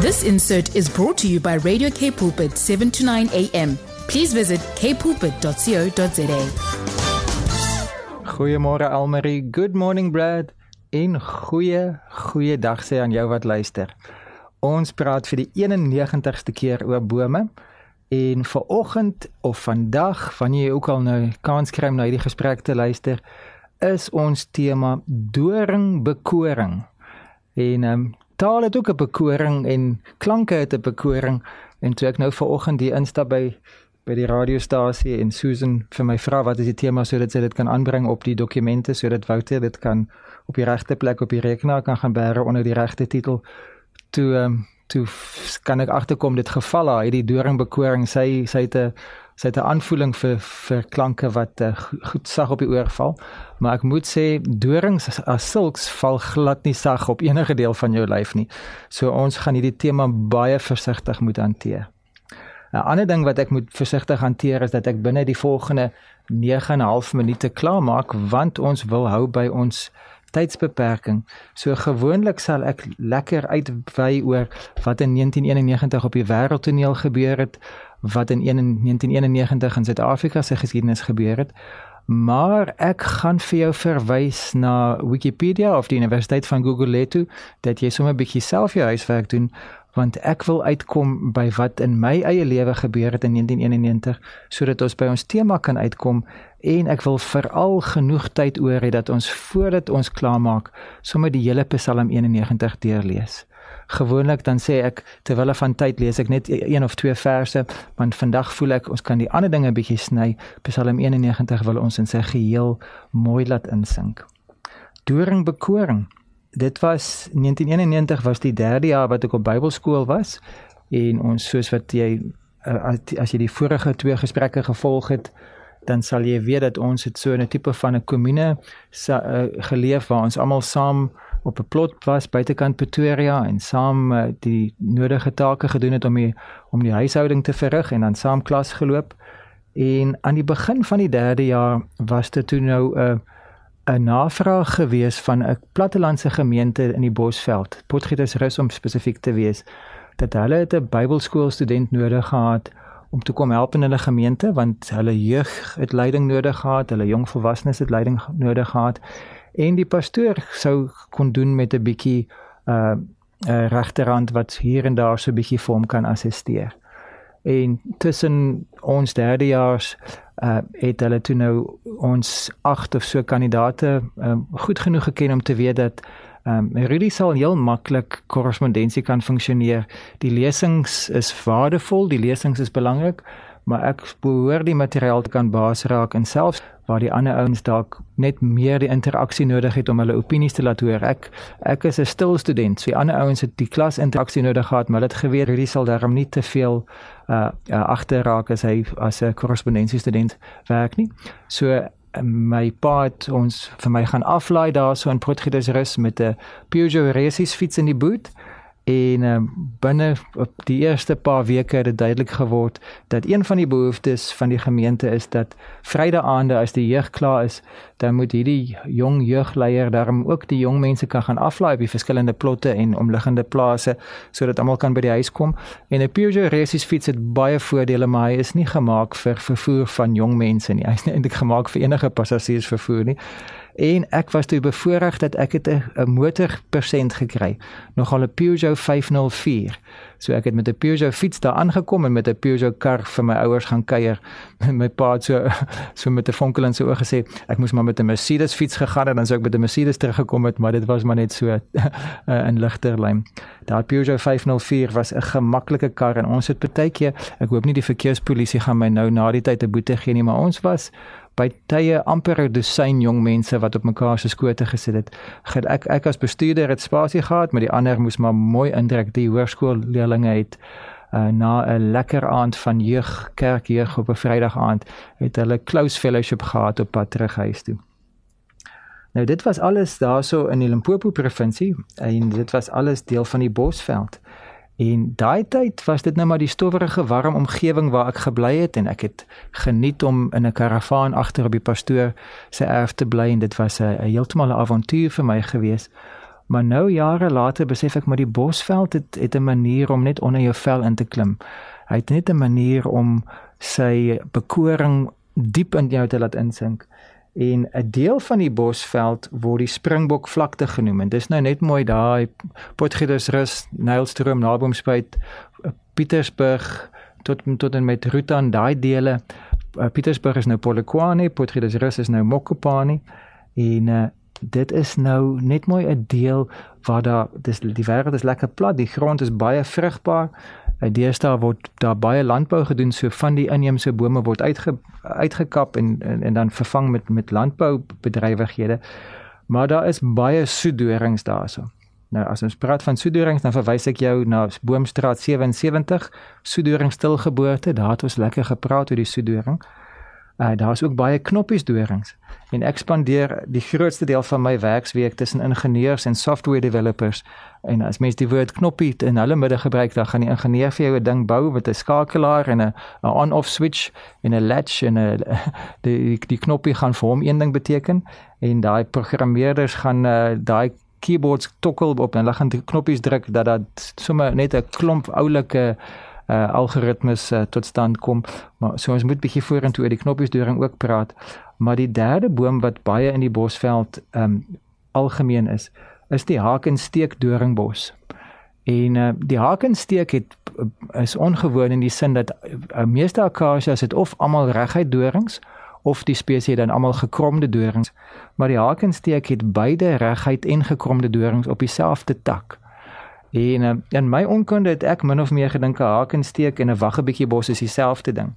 This insert is brought to you by Radio K Pulpit 7 to 9 a.m. Please visit kpulpit.co.za. Goeiemôre Almarie, good morning Brad. En goeie goeie dag sê aan jou wat luister. Ons praat vir die 91ste keer oor bome. En vir oggend of vandag, wanneer jy ook al nou kans kry om na hierdie gesprek te luister, is ons tema doringbekoring. En ehm um, taal het ook 'n bekoring en klanke het 'n bekoring. En toe ek nou vanoggend die instap by by die radiostasie en Susan vir my vra wat is die tema? Sodat sy dit kan aanbring op die dokumente sodat Wouter dit kan op die regte plek op die rekenaar kan gaan bære onder die regte titel. Toe um, toe kan ek agterkom dit geval haar hierdie doringbekoring sy sy het 'n sy het 'n aanvoeling vir vir klanke wat uh, goed sag op die oor val. Maar ek moet sê dorings as silks val glad nie sag op enige deel van jou lyf nie. So ons gaan hierdie tema baie versigtig moet hanteer. 'n Ander ding wat ek moet versigtig hanteer is dat ek binne die volgende 9 en 'n half minute klaar maak want ons wil hou by ons tydsbeperking. So gewoonlik sal ek lekker uitwy oor wat in 1991 op die wêreldtoneel gebeur het, wat in 1991 in Suid-Afrika se geskiedenis gebeur het. Maar ek gaan vir jou verwys na Wikipedia of die Universiteit van Google toe dat jy sommer 'n bietjie self jou huiswerk doen want ek wil uitkom by wat in my eie lewe gebeur het in 1991 sodat ons by ons tema kan uitkom en ek wil veral genoeg tyd oor hê dat ons voordat ons klaarmaak sommer die hele Psalm 91 deurlees. Gewoonlik dan sê ek terwyl van tyd lees ek net een of twee verse want vandag voel ek ons kan die ander dinge bietjie sny. Psalm 91 wil ons in sy geheel mooi laat insink. Doring bekoring dit was 1991 was die derde jaar wat ek op Bybelskool was en ons soos wat jy eh, as jy die vorige twee gesprekke gevolg het dan sal jy weet dat ons het so 'n tipe van 'n kommune uh, geleef waar ons almal saam op 'n plot was buitekant Pretoria en saam uh, die nodige take gedoen het om die om die huishouding te verrig en dan saam klas geloop. En aan die begin van die 3de jaar was dit toe nou 'n uh, 'n navraag gewees van 'n plattelandse gemeente in die Bosveld, Potgietersrus om spesifiek te wees, dat hulle 'n Bybelskool student nodig gehad om te kom help in hulle gemeente want hulle jeug het leiding nodig gehad, hulle jong volwassenes het leiding nodig gehad en die pastoor sou kon doen met 'n bietjie uh 'n regterhand wat hier en daar so 'n bietjie vorm kan assisteer. En tussen ons derde jaars uh het hulle toe nou ons agt of so kandidate uh, goed genoeg geken om te weet dat um, Rudy sal heel maklik korrespondensie kan funksioneer. Die lesings is waardevol, die lesings is belangrik, maar ek behoort die materiaal te kan baas raak en selfs waar die ander ouens dalk net meer die interaksie nodig het om hulle opinies te laat hoor. Ek ek is 'n stil student. So die ander ouens het die klas interaksie nodig gehad, maar dit geweet Rudy sal daarom nie te veel uh, uh agter raak as hy as 'n korrespondensie student werk nie. So my pa het ons vir my gaan aflaai daarso in Potgietersrus met 'n Peugeot Racing fiets in die boot en um, binne op die eerste paar weke het dit duidelik geword dat een van die behoeftes van die gemeente is dat Vrydaande as die jeug klaar is, dan moet hierdie jong jeugleier daarom ook die jong mense kan gaan aflaai die verskillende plotte en omliggende plase sodat almal kan by die huis kom. En 'n Peugeot Racing fiets het baie voordele, maar hy is nie gemaak vir vervoer van jong mense nie. Hy is nie eintlik gemaak vir enige passasiers vervoer nie en ek was toe bevoorreg dat ek 'n motor persent gekry nogal 'n Peugeot 504 so ek het met 'n Peugeot fiets daar aangekom en met 'n Peugeot kar vir my ouers gaan kuier. My pa het so so met 'n vonkel in sy oë gesê ek moes maar met 'n Mercedes fiets gegaan het dan sou ek met 'n Mercedes teruggekom het maar dit was maar net so in ligter lyn. Daai Peugeot 504 was 'n gemaklike kar en ons het baie keer ek hoop nie die verkeerspolisie gaan my nou na die tyd 'n boete gee nie maar ons was by tye amper 'n dosyn jong mense wat op mekaar se skote gesit het. Ek ek as bestuurder het spasie gehad, maar die ander moes maar mooi indruk die hoërskoolleerlinge het uh, na 'n lekker aand van jeug kerkjeug op 'n Vrydag aand het hulle close fellowship gehad op pad terug huis toe. Nou dit was alles daarso in die Limpopo provinsie en dit was alles deel van die Bosveld. En daai tyd was dit nou maar die stowwerige warm omgewing waar ek gebly het en ek het geniet om in 'n karavaan agter op die pastoor se erf te bly en dit was 'n heeltemal 'n avontuur vir my gewees. Maar nou jare later besef ek maar die bosveld het het 'n manier om net onder jou vel in te klim. Hy het net 'n manier om sy bekoring diep in jou te laat insink. En 'n deel van die bosveld word die Springbok vlakte genoem. En dis nou net mooi daai Potgietersrus, Nylstroom, Naboomspruit, Pietersburg tot tot en met Rutan, daai dele. Pietersburg is nou Polokwane, Potgietersrus is nou Mokopane. En uh, dit is nou net mooi 'n deel waar daar dis die wêreld is lekker plat, die grond is baie vrugbaar. Uh, Deesdae word daar baie landbou gedoen, so van die inheemse bome word uitge, uitgekap en, en en dan vervang met met landboubedrywighede. Maar daar is baie soedorings daarso. Nou as ons praat van soedorings, dan verwys ek jou na Boomstraat 77, soedoring stilgeboorte. Daar het ons lekker gepraat oor die soedoring. Uh daar's ook baie knoppies dorings en ek spandeer die grootste deel van my werksweek tussen ingenieurs en software developers. En as mens die woord knoppie in hulle midde gebruik dan gaan die ingenieur vir jou 'n ding bou met 'n skakelaar en 'n on-off switch en 'n latch en 'n die die knoppie gaan vir hom een ding beteken. En daai programmeerders gaan uh, daai keyboards tokkel op en hulle gaan die knoppies druk dat dat sommer net 'n klomp oulike uh algoritmes uh, tot stand kom. Maar so ons moet bietjie vorentoe oor die knoppies doring ook praat. Maar die derde boom wat baie in die bosveld um algemeen is, is die hakensteek doringbos. En uh die hakensteek het is ongewoon in die sin dat uh, meeste akasias het of almal reguit dorings of die spesies dan almal gekromde dorings, maar die hakensteek het beide reguit en gekromde dorings op dieselfde tak. En uh, in my onkunde het ek min of meer gedink 'n hakensteek en 'n waggebietjie bos is dieselfde ding.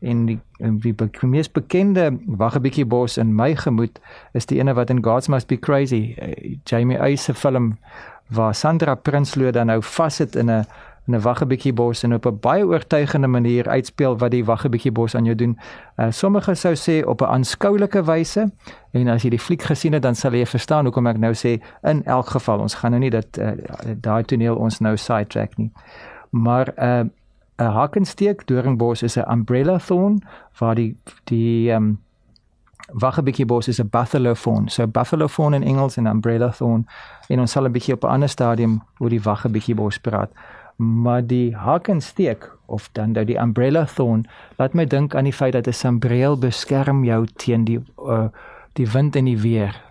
En die die be mees bekende waggebietjie bos in my gemoed is die ene wat in Gods Must Be Crazy, uh, Jamie Eyre se film waar Sandra Prinsloo dan nou vassit in 'n in 'n waggebietjie bos en op 'n baie oortuigende manier uitspeel wat die waggebietjie bos aan jou doen. Uh, sommige sou sê op 'n aanskoulike wyse en as jy die fliek gesien het dan sal jy verstaan hoekom ek nou sê in elk geval ons gaan nou nie dat uh, daai toneel ons nou sidetrack nie. Maar 'n uh, 'n hakensteek doringbos is 'n umbrella thorn waar die die ehm um, waggebietjie bos is 'n buffalo thorn. So buffalo thorn in Engels en umbrella thorn en ons sal 'n bietjie op 'n ander stadium oor die waggebietjie bos praat maar die hakensteek of dan nou die umbrella thorn laat my dink aan die feit dat 'n sambreel beskerm jou teen die uh, die wind en die weer.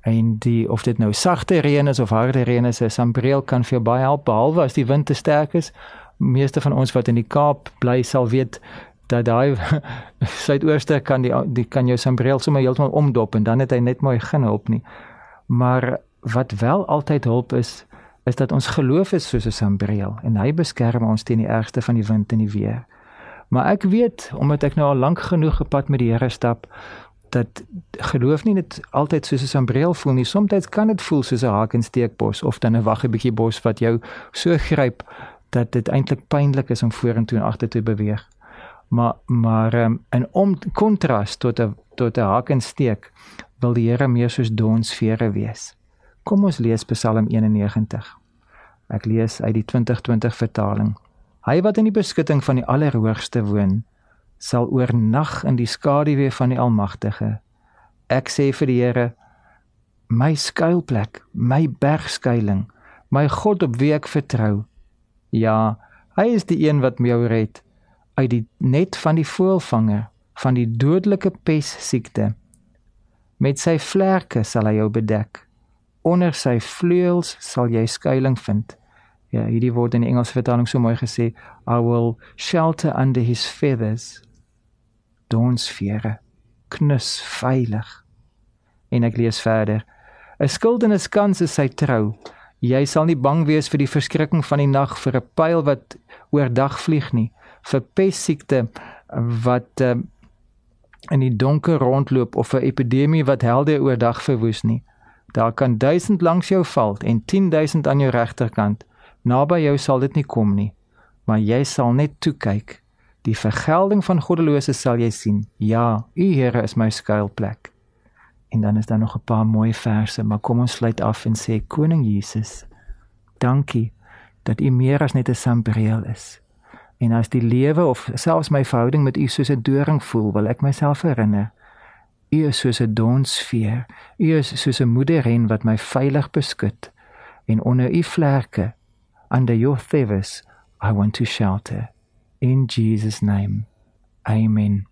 En die of dit nou sagte reën is of harde reën is 'n sambreel kan vir baie help behalwe as die wind te sterk is. Meeste van ons wat in die Kaap bly sal weet dat daai suidooste kan die, die kan jou sambreel sommer heeltemal omdop en dan het hy net mooi geen hulp nie. Maar wat wel altyd hulp is is dat ons geloof is soos 'n sambreel en hy beskerm ons teen die ergste van die wind en die weer. Maar ek weet omdat ek nou al lank genoeg gepad met die Here stap dat geloof nie net altyd soos 'n sambreel voel nie. Soms kan dit voel soos 'n haak en steekbos of dan 'n waggie bietjie bos wat jou so gryp dat dit eintlik pynlik is om vorentoe en agtertoe beweeg. Maar maar um, in om kontras tot 'n tot 'n haak en steek wil die Here meer soos donsvere wees. Kom ons lees Psalm 91. Ek lees uit die 2020 vertaling. Hy wat in die beskutting van die Allerhoogste woon, sal oornag in die skaduwee van die Almagtige. Ek sê vir die Here, my skuilplek, my bergskuiling, my God op wie ek vertrou. Ja, hy is die een wat my red uit die net van die voëlvanger, van die dodelike pes siekte. Met sy vlerke sal hy jou bedek onder sy vleuels sal jy skuilings vind. Ja, hierdie word in die Engelse vertaling so mooi gesê, I will shelter under his feathers. Donsvere, knus veilig. En ek lees verder. 'n Skildenis kans is sy trou. Jy sal nie bang wees vir die verskrikking van die nag vir 'n pyl wat oordag vlieg nie, vir pessiekte wat uh, in die donker rondloop of 'n epidemie wat helde oordag verwoes nie. Daar kan 1000 langs jou val en 10000 aan jou regterkant. Naby jou sal dit nie kom nie, maar jy sal net toe kyk. Die vergelding van goddeloses sal jy sien. Ja, U Here is my skuilplek. En dan is daar nog 'n paar mooi verse, maar kom ons sluit af en sê Koning Jesus, dankie dat U meer as net 'n sambreel is. En as die lewe of selfs my verhouding met U soos 'n doring voel, wil ek myself herinner U is soos 'n donsveer. U is soos 'n moederhen wat my veilig beskud. en onder u vlerke under your feathers I want to shelter in Jesus name amen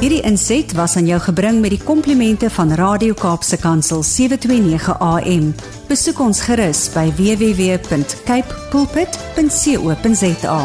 Hierdie inset was aan jou gebring met die komplimente van Radio Kaapse Kansel 729 AM. Besoek ons gerus by www.cape pulpit.co.za.